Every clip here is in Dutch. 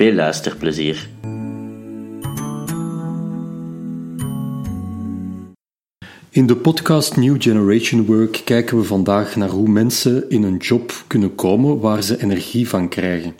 Veel luisterplezier! In de podcast New Generation Work kijken we vandaag naar hoe mensen in een job kunnen komen waar ze energie van krijgen.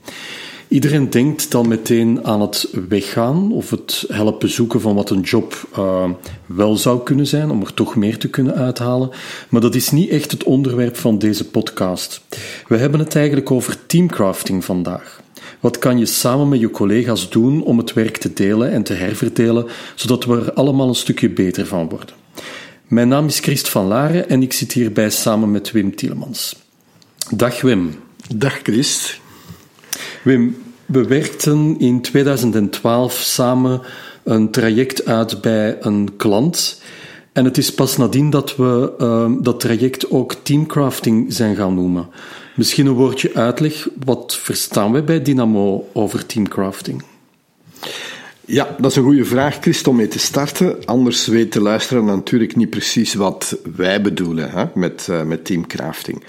Iedereen denkt dan meteen aan het weggaan of het helpen zoeken van wat een job uh, wel zou kunnen zijn, om er toch meer te kunnen uithalen. Maar dat is niet echt het onderwerp van deze podcast. We hebben het eigenlijk over teamcrafting vandaag. Wat kan je samen met je collega's doen om het werk te delen en te herverdelen, zodat we er allemaal een stukje beter van worden? Mijn naam is Christ van Laren en ik zit hierbij samen met Wim Tielemans. Dag Wim. Dag Christ. Wim, we werkten in 2012 samen een traject uit bij een klant. En het is pas nadien dat we uh, dat traject ook teamcrafting zijn gaan noemen. Misschien een woordje uitleg. Wat verstaan we bij Dynamo over teamcrafting? Ja, dat is een goede vraag, Christ, om mee te starten. Anders weet de luisteraar natuurlijk niet precies wat wij bedoelen hè, met, uh, met teamcrafting.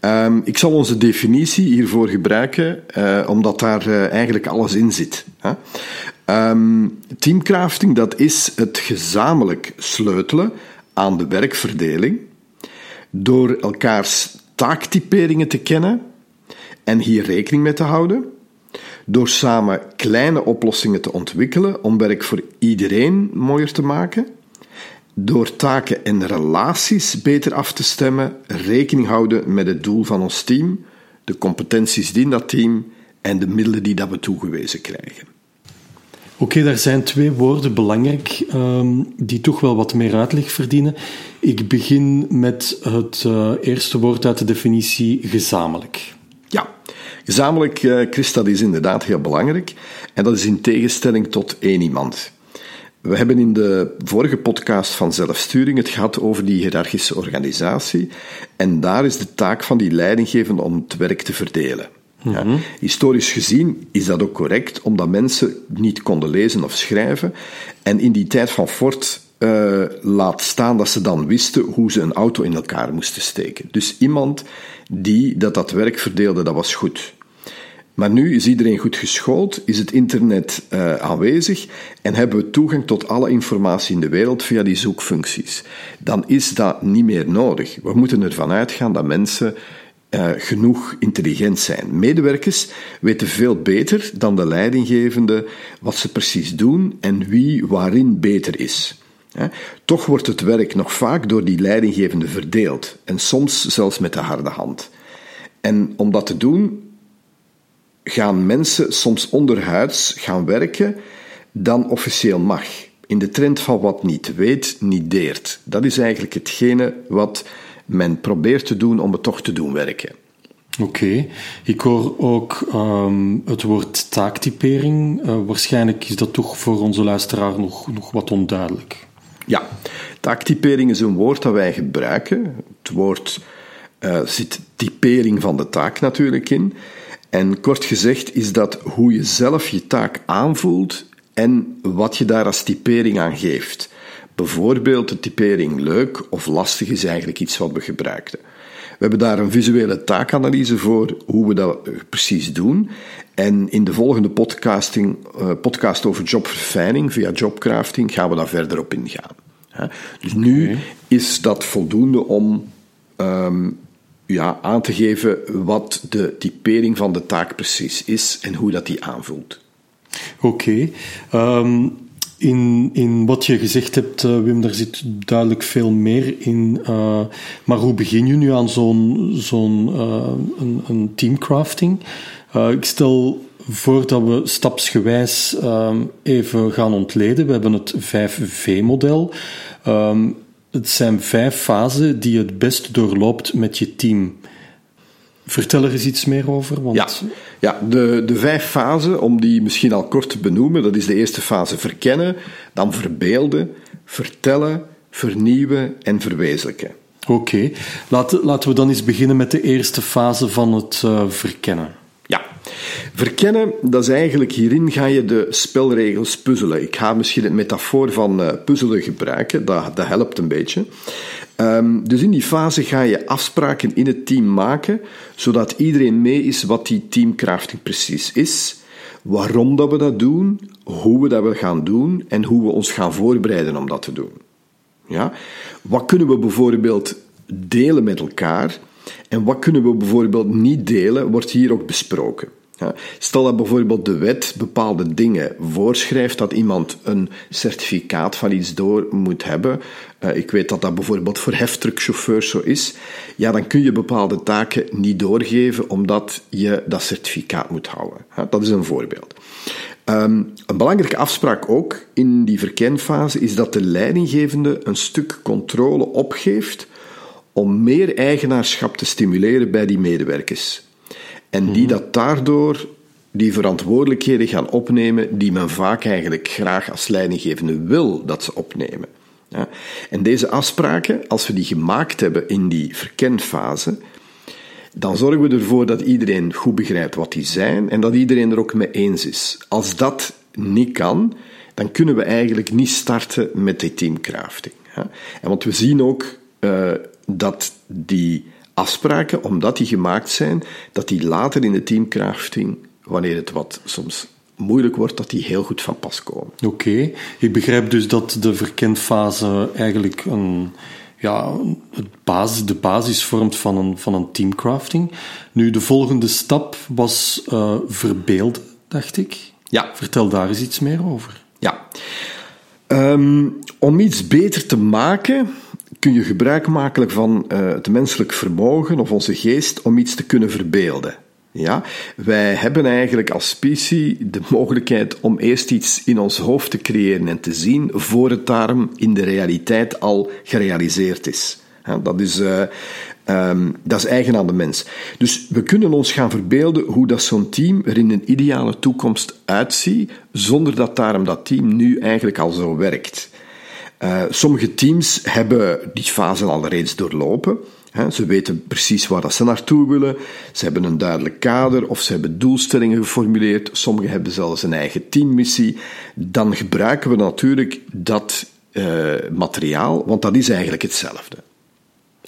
Um, ik zal onze definitie hiervoor gebruiken, uh, omdat daar uh, eigenlijk alles in zit. Hè. Um, teamcrafting, dat is het gezamenlijk sleutelen aan de werkverdeling door elkaars taaktyperingen te kennen en hier rekening mee te houden door samen kleine oplossingen te ontwikkelen om werk voor iedereen mooier te maken, door taken en relaties beter af te stemmen, rekening houden met het doel van ons team, de competenties die in dat team en de middelen die dat we toegewezen krijgen. Oké, daar zijn twee woorden belangrijk um, die toch wel wat meer uitleg verdienen. Ik begin met het uh, eerste woord uit de definitie gezamenlijk. Ja, gezamenlijk, uh, Chris, dat is inderdaad heel belangrijk. En dat is in tegenstelling tot één iemand. We hebben in de vorige podcast van zelfsturing het gehad over die hiërarchische organisatie. En daar is de taak van die leidinggevende om het werk te verdelen. Mhm. historisch gezien is dat ook correct, omdat mensen niet konden lezen of schrijven. En in die tijd van Ford uh, laat staan dat ze dan wisten hoe ze een auto in elkaar moesten steken. Dus iemand die dat, dat werk verdeelde, dat was goed. Maar nu is iedereen goed geschoold, is het internet uh, aanwezig en hebben we toegang tot alle informatie in de wereld via die zoekfuncties. Dan is dat niet meer nodig. We moeten ervan uitgaan dat mensen uh, genoeg intelligent zijn. Medewerkers weten veel beter dan de leidinggevende wat ze precies doen en wie waarin beter is. Toch wordt het werk nog vaak door die leidinggevende verdeeld en soms zelfs met de harde hand. En om dat te doen, gaan mensen soms onderhuids gaan werken dan officieel mag. In de trend van wat niet weet, niet deert. Dat is eigenlijk hetgene wat men probeert te doen om het toch te doen werken. Oké, okay. ik hoor ook um, het woord taaktypering. Uh, waarschijnlijk is dat toch voor onze luisteraar nog, nog wat onduidelijk. Ja, taaktypering is een woord dat wij gebruiken. Het woord uh, zit typering van de taak natuurlijk in. En kort gezegd is dat hoe je zelf je taak aanvoelt en wat je daar als typering aan geeft. Bijvoorbeeld de typering leuk of lastig is eigenlijk iets wat we gebruikten. We hebben daar een visuele taakanalyse voor hoe we dat precies doen. En in de volgende podcasting, uh, podcast over jobverfijning via jobcrafting gaan we daar verder op ingaan. Dus nu is dat voldoende om um, ja, aan te geven wat de typering van de taak precies is en hoe dat die aanvoelt. Oké. Okay. Um, in, in wat je gezegd hebt, uh, Wim, daar zit duidelijk veel meer in. Uh, maar hoe begin je nu aan zo'n uh, een, een teamcrafting? ik stel voor dat we stapsgewijs even gaan ontleden. We hebben het 5V-model. Um, het zijn vijf fasen die je het best doorloopt met je team. Vertel er eens iets meer over. Want... Ja, ja de, de vijf fasen, om die misschien al kort te benoemen, dat is de eerste fase verkennen, dan verbeelden, vertellen, vernieuwen en verwezenlijken. Oké, laten, laten we dan eens beginnen met de eerste fase van het uh, verkennen. Verkennen, dat is eigenlijk hierin ga je de spelregels puzzelen. Ik ga misschien het metafoor van uh, puzzelen gebruiken, dat, dat helpt een beetje. Um, dus in die fase ga je afspraken in het team maken, zodat iedereen mee is wat die teamcrafting precies is, waarom dat we dat doen, hoe we dat gaan doen en hoe we ons gaan voorbereiden om dat te doen. Ja? Wat kunnen we bijvoorbeeld delen met elkaar en wat kunnen we bijvoorbeeld niet delen, wordt hier ook besproken. Stel dat bijvoorbeeld de wet bepaalde dingen voorschrijft dat iemand een certificaat van iets door moet hebben. Eh, ik weet dat dat bijvoorbeeld voor heftruckchauffeurs zo is. Ja, dan kun je bepaalde taken niet doorgeven omdat je dat certificaat moet houden. Dat is een voorbeeld. Ehm, een belangrijke afspraak ook in die verkenfase is dat de leidinggevende een stuk controle opgeeft om meer eigenaarschap te stimuleren bij die medewerkers. En die mhm. dat daardoor die verantwoordelijkheden gaan opnemen die men vaak eigenlijk graag als leidinggevende wil dat ze opnemen. Ja. En deze afspraken, als we die gemaakt hebben in die verkenfase, dan zorgen we ervoor dat iedereen goed begrijpt wat die zijn en dat iedereen er ook mee eens is. Als dat niet kan, dan kunnen we eigenlijk niet starten met die teamcrafting. Ja. En want we zien ook uh, dat die afspraken, omdat die gemaakt zijn, dat die later in de teamcrafting, wanneer het wat soms moeilijk wordt, dat die heel goed van pas komen. Oké, ik begrijp dus dat de verkenfase eigenlijk een, ja, het basis, de basis vormt van een, van een teamcrafting. Nu, de volgende stap was uh, verbeelden, dacht ik. Ja. Vertel daar eens iets meer over. Ja. Um, om iets beter te maken, kun je gebruik maken van uh, het menselijk vermogen of onze geest om iets te kunnen verbeelden. Ja, wij hebben eigenlijk als specie de mogelijkheid om eerst iets in ons hoofd te creëren en te zien voor het daarom in de realiteit al gerealiseerd is. dat is, uh, dat is eigen aan de mens. Dus we kunnen ons gaan verbeelden hoe dat zo'n team er in een ideale toekomst uitziet, zonder dat daarom dat team nu eigenlijk al zo werkt. Uh, sommige teams hebben die fase al reeds doorlopen. Ze weten precies waar dat ze naartoe willen. Ze hebben een duidelijk kader of ze hebben doelstellingen geformuleerd. Sommigen hebben zelfs een eigen teammissie. Dan gebruiken we natuurlijk dat uh, materiaal, want dat is eigenlijk hetzelfde.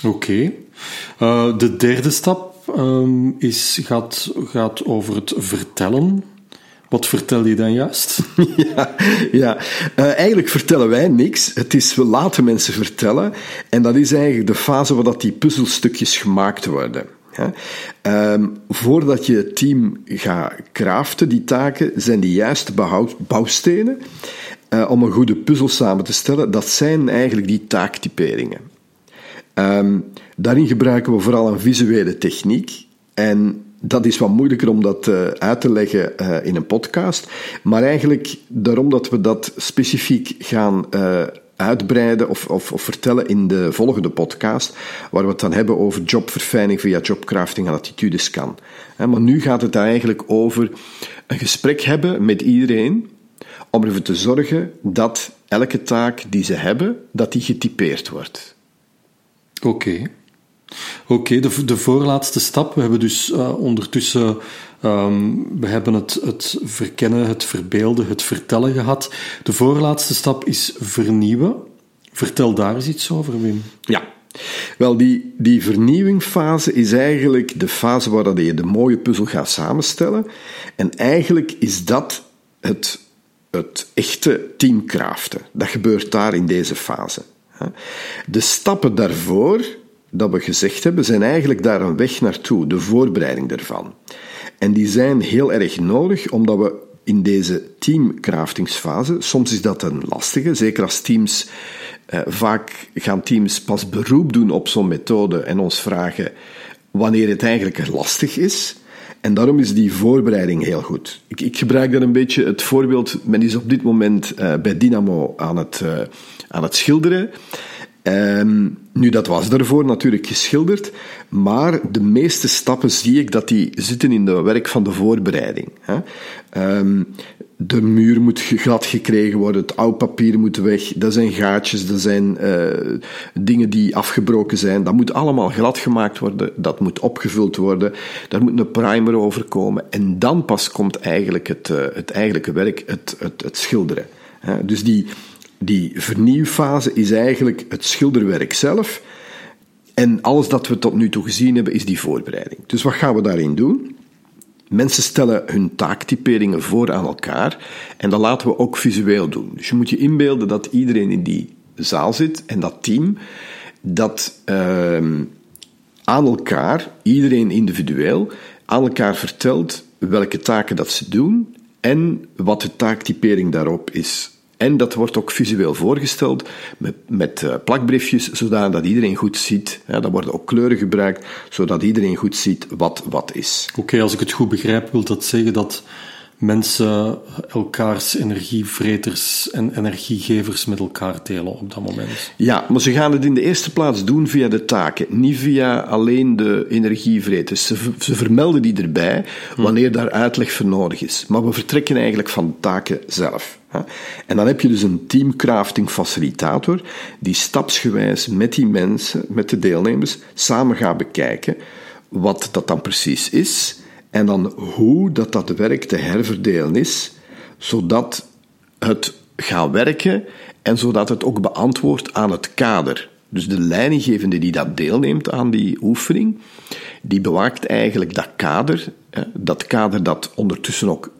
Oké. Uh, de derde stap um, is, gaat, gaat over het vertellen wat vertel je dan juist? ja, ja. Uh, eigenlijk vertellen wij niks. Het is, we laten mensen vertellen. En dat is eigenlijk de fase waar dat die puzzelstukjes gemaakt worden. Um, voordat je het team gaat craften, die taken, zijn de juiste bouwstenen uh, om een goede puzzel samen te stellen. Dat zijn eigenlijk die taaktyperingen. Um, daarin gebruiken we vooral een visuele techniek. En dat is wat moeilijker om dat uh, uit te leggen uh, in een podcast. Maar eigenlijk daarom dat we dat specifiek gaan uh, uitbreiden of, of, of, vertellen in de volgende podcast, waar we het dan hebben over jobverfijning via jobcrafting en attitudescan. Maar nu gaat het eigenlijk over een gesprek hebben met iedereen om ervoor te zorgen dat elke taak die ze hebben, dat die getypeerd wordt. Oké. Oké, de, de voorlaatste stap. We hebben dus uh, ondertussen um, we hebben het, het verkennen, het verbeelden, het vertellen gehad. De voorlaatste stap is vernieuwen. Vertel daar eens iets over, Wim. Ja. Wel, die, die vernieuwingfase is eigenlijk de fase waar je de mooie puzzel gaat samenstellen. En eigenlijk is dat het, het echte teamcraften. Dat gebeurt daar in deze fase. De stappen daarvoor dat we gezegd hebben, zijn eigenlijk daar een weg naartoe, de voorbereiding daarvan. En die zijn heel erg nodig, omdat we in deze teamcraftingsfase, soms is dat een lastige, zeker als teams, eh, vaak gaan teams pas beroep doen op zo'n methode en ons vragen wanneer het eigenlijk lastig is. En daarom is die voorbereiding heel goed. Ik, ik gebruik dan een beetje het voorbeeld, men is op dit moment uh, bij Dynamo aan het, uh, aan het schilderen. Ehm, nu, dat was daarvoor natuurlijk geschilderd, maar de meeste stappen zie ik dat die zitten in de werk van de voorbereiding. Hè. Ehm, de muur moet glad gekregen worden, het oud papier moet weg, dat zijn gaatjes, dat zijn uh, dingen die afgebroken zijn. Dat moet allemaal glad gemaakt worden, dat moet opgevuld worden, daar moet een primer over komen. En dan pas komt eigenlijk het, uh, het eigenlijke werk, het, het, het schilderen. Hè. Dus die, die vernieuwfase is eigenlijk het schilderwerk zelf. En alles dat we tot nu toe gezien hebben, is die voorbereiding. Dus wat gaan we daarin doen? Mensen stellen hun taaktyperingen voor aan elkaar en dat laten we ook visueel doen. Dus je moet je inbeelden dat iedereen in die zaal zit en dat team, dat uh, aan elkaar, iedereen individueel, aan elkaar vertelt welke taken dat ze doen en wat de taaktypering daarop is. En dat wordt ook visueel voorgesteld met, met uh, plakbriefjes, zodat iedereen goed ziet. Dan worden ook kleuren gebruikt, zodat iedereen goed ziet wat wat is. Oké, als ik het goed begrijp, wil dat zeggen dat mensen elkaars energievreters en energiegevers met elkaar delen op dat moment. Ja, maar ze gaan het in de eerste plaats doen via de taken, niet via alleen de energievreters. Ze, ze vermelden die erbij wanneer daar uitleg voor nodig is. Maar we vertrekken eigenlijk van de taken zelf. En dan heb je dus een teamcrafting facilitator die stapsgewijs met die mensen, met de deelnemers, samen gaat bekijken wat dat dan precies is en dan hoe dat, dat werk te herverdelen is, zodat het gaat werken en zodat het ook beantwoordt aan het kader. Dus de leidinggevende die dat deelneemt aan die oefening, die bewaakt eigenlijk dat kader, dat kader dat ondertussen ook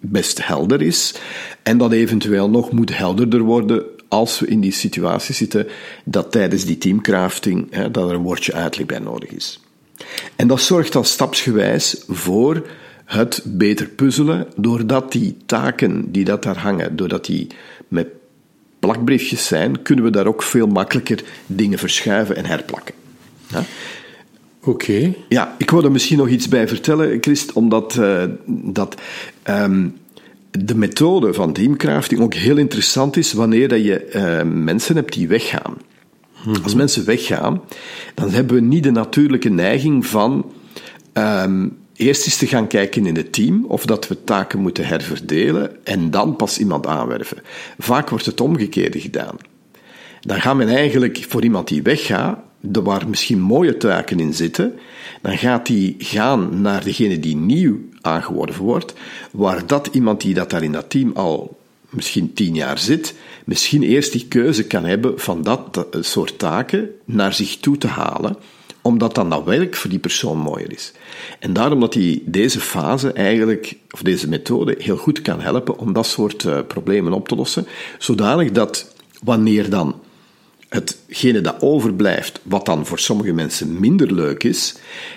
best helder is en dat eventueel nog moet helderder worden als we in die situatie zitten dat tijdens die teamcrafting dat er een woordje uitleg bij nodig is. En dat zorgt dan stapsgewijs voor het beter puzzelen, doordat die taken die dat daar hangen, doordat die met plakbriefjes zijn, kunnen we daar ook veel makkelijker dingen verschuiven en herplakken. Ja? Oké. Ja, ik wil er misschien nog iets bij vertellen, Christ, omdat uh, dat, um, de methode van teamcrafting ook heel interessant is wanneer dat je uh, mensen hebt die weggaan. Als mensen weggaan, dan hebben we niet de natuurlijke neiging van um, eerst eens te gaan kijken in het team of dat we taken moeten herverdelen en dan pas iemand aanwerven. Vaak wordt het omgekeerde gedaan. Dan gaan we eigenlijk voor iemand die weggaat, waar misschien mooie taken in zitten, dan gaat die gaan naar degene die nieuw aangeworven wordt, waar dat iemand die dat daar in dat team al misschien tien jaar zit, misschien eerst die keuze kan hebben van dat soort taken naar zich toe te halen, omdat dan dat werk voor die persoon mooier is. En daarom dat hij deze fase eigenlijk, of deze methode, heel goed kan helpen om dat soort uh, problemen op te lossen, zodanig dat wanneer dan hetgene dat overblijft, wat dan voor sommige mensen minder leuk is,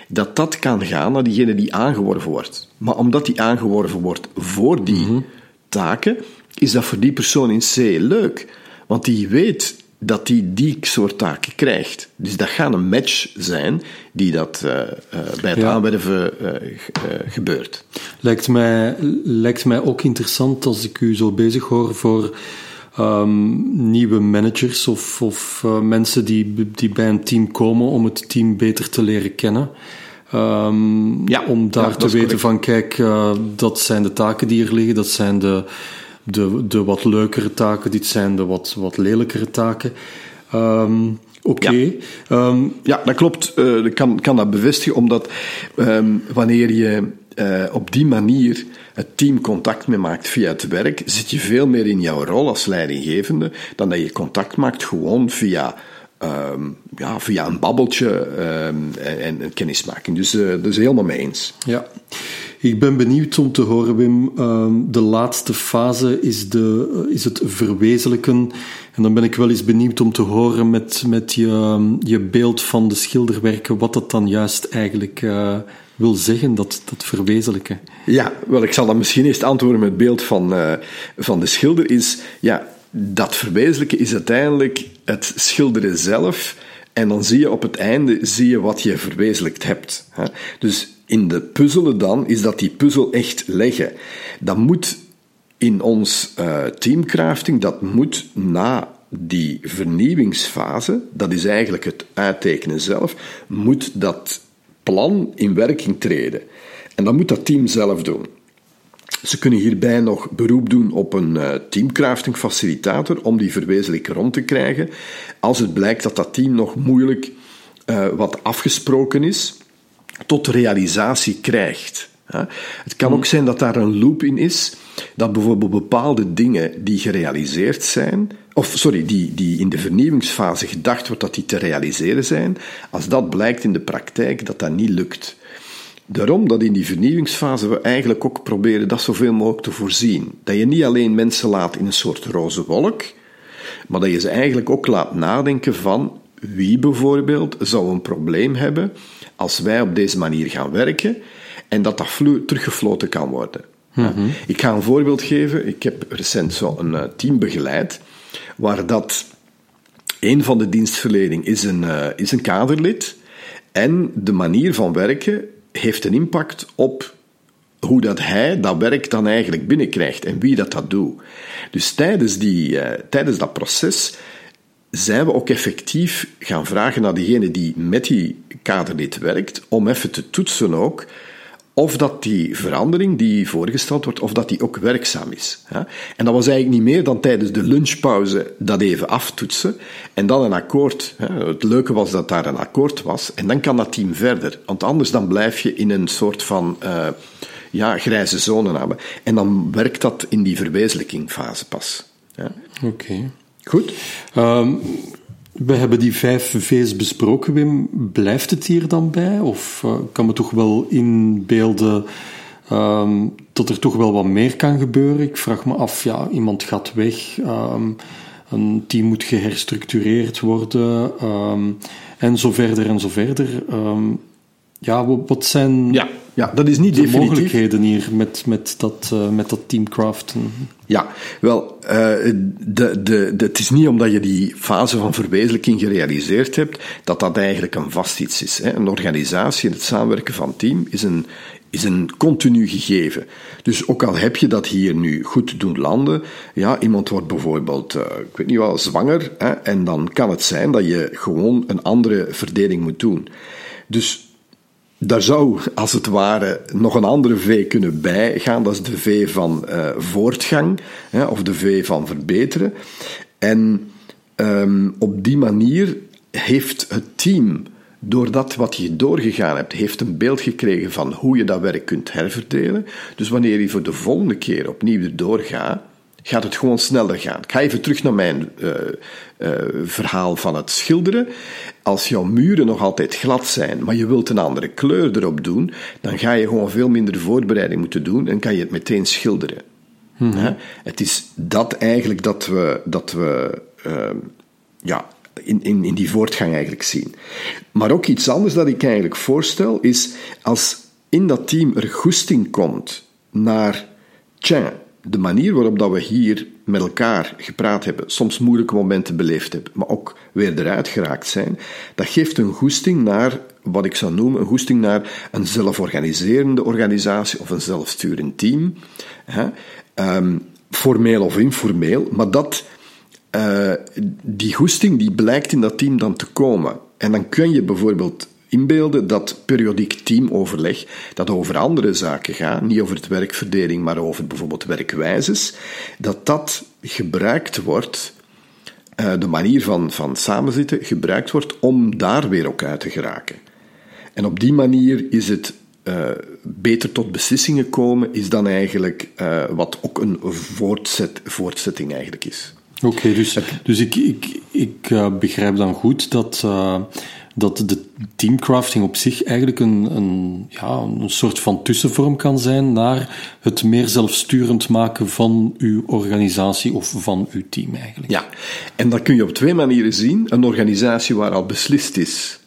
dat dat kan gaan naar diegene die aangeworven wordt. Maar omdat die aangeworven wordt voor die mm -hmm. taken, is dat voor die persoon in C leuk. Want die weet dat die die soort taken krijgt. Dus dat gaat een match zijn die dat uh, uh, bij het ja. aanwerven uh, gebeurt. Lijkt mij, lijkt mij ook interessant als ik u zo bezig hoor voor um, nieuwe managers of, of mensen die, die bij een team komen om het team beter te leren kennen. Um, ja, om daar ja, te weten correct. van, kijk, dat zijn de taken die er liggen, dat zijn de de, de wat leukere taken, dit zijn de wat, wat lelijkere taken. Um, Oké. Okay. Ja. Um, ja. dat klopt. Uh, ik kan, kan dat bevestigen, omdat um, wanneer je uh, op die manier het team contact mee maakt via het werk, zit je veel meer in jouw rol als leidinggevende dan dat je contact maakt gewoon via, um, ja, via een babbeltje en, en, kennismaking. Dus, uh, dus helemaal mee eens. Ja. Ik ben benieuwd om te horen, Wim. Ehm, de laatste fase is, de, is het verwezenlijken. En dan ben ik wel eens benieuwd om te horen met, met je, je beeld van de schilderwerken, wat dat dan juist eigenlijk uh, wil zeggen, dat, dat verwezenlijken. Ja, wel, ik zal dan misschien eerst antwoorden met het beeld van, uh, van de schilder. Is, ja, dat verwezenlijken is uiteindelijk het schilderen zelf. En dan zie je op het einde zie je wat je verwezenlijkt hebt. Dus in de puzzelen dan, is dat die puzzel echt leggen. Dat moet in ons uh, teamcrafting, dat moet na die vernieuwingsfase, dat is eigenlijk het uittekenen zelf, moet dat plan in werking treden. En dat moet dat team zelf doen. Ze kunnen hierbij nog beroep doen op een uh, teamcrafting facilitator om die verwezenlijking rond te krijgen. Als het blijkt dat dat team nog moeilijk uh, wat afgesproken is, tot realisatie krijgt. Het kan ook zijn dat daar een loop in is, dat bijvoorbeeld bepaalde dingen die gerealiseerd zijn, of sorry, die, die in de vernieuwingsfase gedacht wordt dat die te realiseren zijn, als dat blijkt in de praktijk dat dat niet lukt. Daarom dat in die vernieuwingsfase we eigenlijk ook proberen dat zoveel mogelijk te voorzien. Dat je niet alleen mensen laat in een soort roze wolk, maar dat je ze eigenlijk ook laat nadenken van wie bijvoorbeeld zou een probleem hebben als wij op deze manier gaan werken en dat dat teruggefloten kan worden. Mhm. Ik ga een voorbeeld geven. Ik heb recent zo een uh, team begeleid waar dat een van de dienstverlening is een, uh, is een kaderlid en de manier van werken heeft een impact op hoe dat hij dat werk dan eigenlijk binnenkrijgt en wie dat dat doet. Dus tijdens, die, uh, tijdens dat proces zijn we ook effectief gaan vragen naar degene die met die kaderlid werkt, om even te toetsen ook of dat die verandering die voorgesteld wordt, of dat die ook werkzaam is. En dat was eigenlijk niet meer dan tijdens de lunchpauze dat even aftoetsen en dan een akkoord. Het leuke was dat daar een akkoord was en dan kan dat team verder. Want anders dan blijf je in een soort van uh, ja, grijze zone hebben. En dan werkt dat in die verwezenlijkingfase pas. Oké. Goed. Um, we hebben die vijf V's besproken, Wim. Blijft het hier dan bij? Of uh, kan me toch wel inbeelden um, dat er toch wel wat meer kan gebeuren? Ik vraag me af, ja, iemand gaat weg, um, een team moet geherstructureerd worden, en zo verder en zo verder. Ja, wat zijn... Ja ja, dat is niet de definitief. mogelijkheden hier met, met, dat, uh, met dat teamcraft. Ja, wel, uh, de, de, de, het is niet omdat je die fase van verwezenlijking gerealiseerd hebt, dat dat eigenlijk een vast iets is. Hè. Een organisatie en het samenwerken van team is een, is een continu gegeven. Dus ook al heb je dat hier nu goed doen landen, ja, iemand wordt bijvoorbeeld, uh, ik weet niet wel, zwanger, hè, en dan kan het zijn dat je gewoon een andere verdeling moet doen. Dus daar zou, als het ware, nog een andere V kunnen bijgaan. Dat is de V van uh, voortgang, hè, of de V van verbeteren. En um, op die manier heeft het team, doordat wat je doorgegaan hebt, heeft een beeld gekregen van hoe je dat werk kunt herverdelen. Dus wanneer je voor de volgende keer opnieuw erdoor gaat, het gewoon sneller gaan. Ik ga even terug naar mijn uh, uh, verhaal van het schilderen. Als jouw muren nog altijd glad zijn, maar je wilt een andere kleur erop doen, dan ga je gewoon veel minder voorbereiding moeten doen en kan je het meteen schilderen. Hmm. Het is dat eigenlijk dat we, dat we uh, ja, in, in, in die voortgang eigenlijk zien. Maar ook iets anders dat ik eigenlijk voorstel is als in dat team er goesting komt naar, tja, de manier waarop dat we hier met elkaar gepraat hebben, soms moeilijke momenten beleefd hebben, maar ook weer eruit geraakt zijn, dat geeft een goesting naar wat ik zou noemen een goesting naar een zelforganiserende organisatie of een zelfsturend team. Hè? Um, formeel of informeel, maar dat, uh, die goesting die blijkt in dat team dan te komen. En dan kun je bijvoorbeeld inbeelden dat periodiek teamoverleg, dat over andere zaken gaat, niet over het werkverdeling, maar over bijvoorbeeld werkwijzes, dat dat gebruikt wordt, uh, de manier van, van samenzitten, gebruikt wordt om daar weer ook uit te geraken. En op die manier is het uh, beter tot beslissingen komen, is dan eigenlijk uh, wat ook een voortzet, voortzetting eigenlijk is. Oké, dus, dus ik, ik, ik begrijp dan goed dat dat de teamcrafting op zich eigenlijk een, een, ja, een soort van tussenvorm kan zijn naar het meer zelfsturend maken van uw organisatie of van uw team eigenlijk. Ja, en dat kun je op twee manieren zien. Een organisatie waar al beslist is.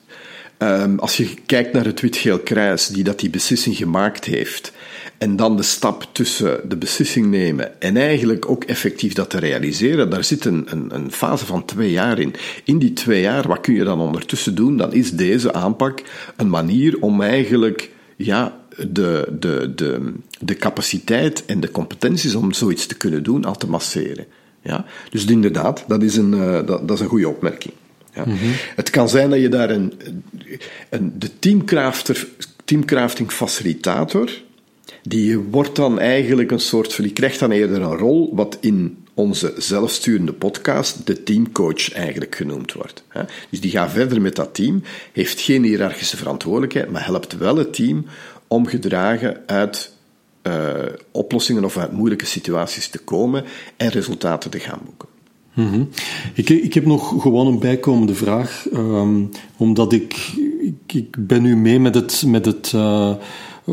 Um, als je kijkt naar het Wit-Geel Kruis, die dat die beslissing gemaakt heeft, en dan de stap tussen de beslissing nemen en eigenlijk ook effectief dat te realiseren, daar zit een, een, een, fase van twee jaar in. In die twee jaar, wat kun je dan ondertussen doen? Dan is deze aanpak een manier om eigenlijk ja, de, de, de, de capaciteit en de competenties om zoiets te kunnen doen al te masseren. Ja? Dus inderdaad, dat is een, uh, dat, dat, is een goede opmerking. Ja. Mm -hmm. Het kan zijn dat je daar een, een, de teamcrafter, teamcrafting facilitator, die wordt dan eigenlijk een soort van, die krijgt dan eerder een rol wat in onze zelfsturende podcast de teamcoach eigenlijk genoemd wordt. Dus die gaat verder met dat team, heeft geen hiërarchische verantwoordelijkheid, maar helpt wel het team om gedragen uit uh, oplossingen of uit moeilijke situaties te komen en resultaten te gaan boeken. -hmm. ik, ik, heb nog gewoon een bijkomende vraag, um, omdat ik, ik, ben nu mee met het, met het uh,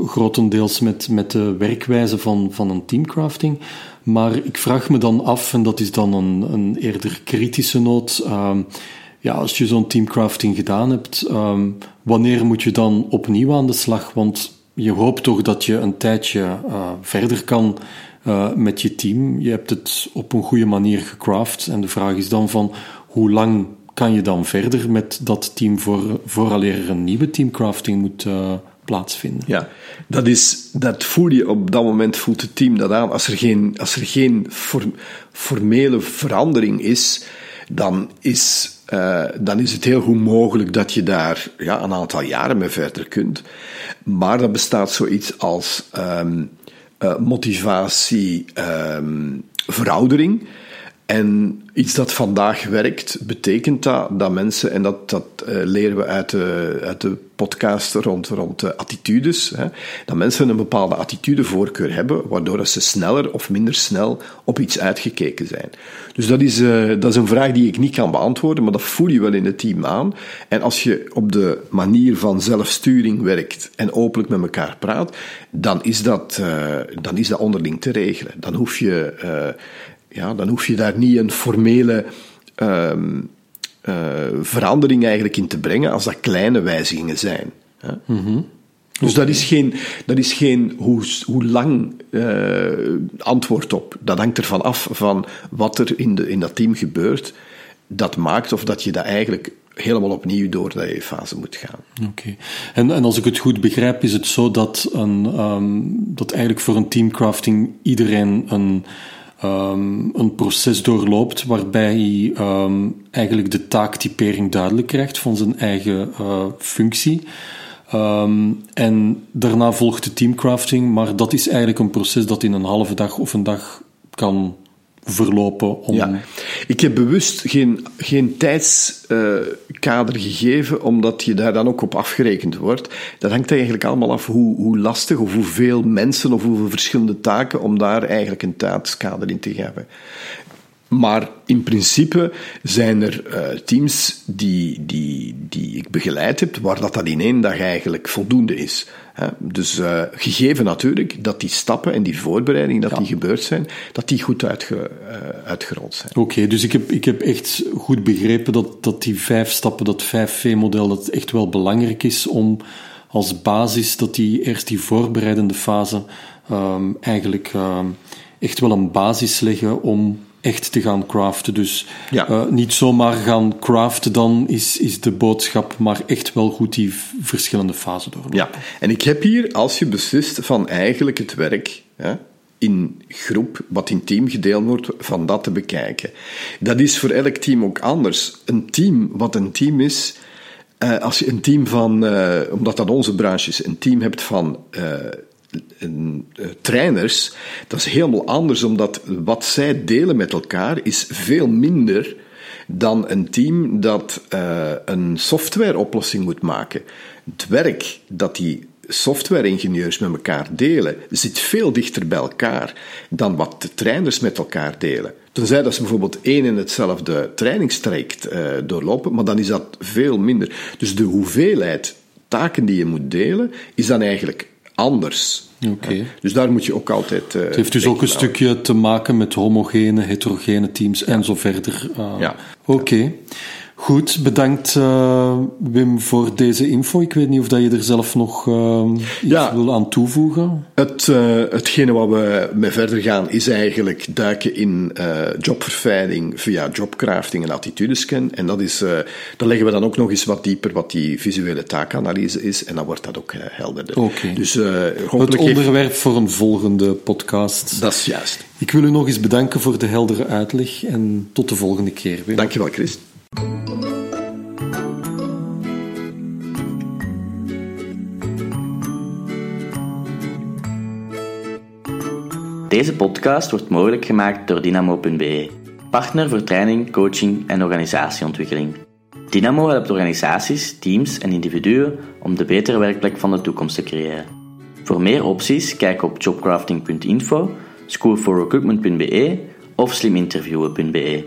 grotendeels met, met de werkwijze van, van een teamcrafting. Maar ik vraag me dan af, en dat is dan een, een eerder kritische noot. Um, ja, als je zo'n teamcrafting gedaan hebt, um, wanneer moet je dan opnieuw aan de slag? Want je hoopt toch dat je een tijdje uh, verder kan uh, met je team. Je hebt het op een goede manier gecraft. En de vraag is dan van hoe lang kan je dan verder met dat team voor, vooraleer er een nieuwe teamcrafting moet uh, plaatsvinden? Ja, dat, is, dat voel je op dat moment, voelt het team dat aan. Als er geen, als er geen form, formele verandering is, dan is, uh, dan is het heel goed mogelijk dat je daar ja, een aantal jaren mee verder kunt. Maar er bestaat zoiets als um, motivatie, um, veroudering. En iets dat vandaag werkt, betekent dat dat mensen, en dat, dat uh, leren we uit de, uit de podcast rond, rond de attitudes, hè, dat mensen een bepaalde attitudevoorkeur hebben, waardoor ze sneller of minder snel op iets uitgekeken zijn. Dus dat is, uh, dat is een vraag die ik niet kan beantwoorden, maar dat voel je wel in het team aan. En als je op de manier van zelfsturing werkt en openlijk met elkaar praat, dan is dat, uh, dan is dat onderling te regelen. Dan hoef je ja, dan hoef je daar niet een formele um, uh, verandering eigenlijk in te brengen als dat kleine wijzigingen zijn. Mm -hmm. Dus dat is geen, dat is geen hoe, hoe lang uh, antwoord op. Dat hangt ervan af van wat er in, de, in dat team gebeurt. Dat maakt of dat je dat eigenlijk helemaal opnieuw door die fase moet gaan. Oké. Okay. En, en als ik het goed begrijp, is het zo dat, een, um, dat eigenlijk voor een teamcrafting iedereen een um, een proces doorloopt waarbij hij um, eigenlijk de taaktypering duidelijk krijgt van zijn eigen uh, functie. Um, en daarna volgt de teamcrafting, maar dat is eigenlijk een proces dat in een halve dag of een dag kan verlopen. Om... Ja, ik heb bewust geen, geen tijdskader uh, gegeven, omdat je daar dan ook op afgerekend wordt. Dat hangt eigenlijk allemaal af hoe, hoe lastig of hoeveel mensen of hoeveel verschillende taken om daar eigenlijk een tijdskader in te geven. Maar in principe zijn er uh, teams die, die, die ik begeleid heb, waar dat dan in één dag eigenlijk voldoende is. Dus uh, gegeven natuurlijk dat die stappen en die voorbereidingen dat ja. die gebeurd zijn, dat die goed uitge, uh, uitgerold zijn. Oké, okay, dus ik heb, ik heb echt goed begrepen dat, dat die vijf stappen, dat 5V-model, dat echt wel belangrijk is om als basis, dat die eerst die voorbereidende fase um, eigenlijk um, echt wel een basis leggen om echt te gaan craften. Dus ja. uh, niet zomaar gaan craften, dan is, is de boodschap, maar echt wel goed die verschillende fasen doorlopen. Ja, en ik heb hier, als je beslist van eigenlijk het werk hè, in groep, wat in team gedeeld wordt, van dat te bekijken. Dat is voor elk team ook anders. Een team, wat een team is, uh, als je een team van, uh, omdat dat onze branche is, een team hebt van uh, trainers, dat is helemaal anders, omdat wat zij delen met elkaar is veel minder dan een team dat uh, een softwareoplossing moet maken. Het werk dat die softwareingenieurs met elkaar delen, zit veel dichter bij elkaar dan wat de trainers met elkaar delen. Tenzij dat ze bijvoorbeeld één en hetzelfde trainingstraject uh, doorlopen, maar dan is dat veel minder. Dus de hoeveelheid taken die je moet delen, is dan eigenlijk anders. Okay. Dus daar moet je ook altijd. Uh, het heeft dus ook een stukje te maken met homogene, heterogene teams en zo verder. Uh, ja. Oké. Okay. Goed, bedankt uh, Wim voor deze info. Ik weet niet of dat je er zelf nog uh, iets ja, wil aan toevoegen. Het, uh, hetgene wat we mee verder gaan is eigenlijk duiken in jobverfijning via jobcrafting en attitudescan. En dat is, dan leggen we dan ook nog eens wat dieper wat die visuele taakanalyse is. En dan wordt dat ook helderder. Oké. Dus, het onderwerp voor een volgende podcast. Dat is juist. Ik wil u nog eens bedanken voor de heldere uitleg en tot de volgende keer weer. Dankjewel, Chris. Deze podcast wordt mogelijk gemaakt door Dynamo.be, partner voor training, coaching en organisatieontwikkeling. Dynamo helpt organisaties, teams en individuen om de betere werkplek van de toekomst te creëren. Voor meer opties kijk op jobcrafting.info, schoolforrecruitment.be of sliminterviewen.be.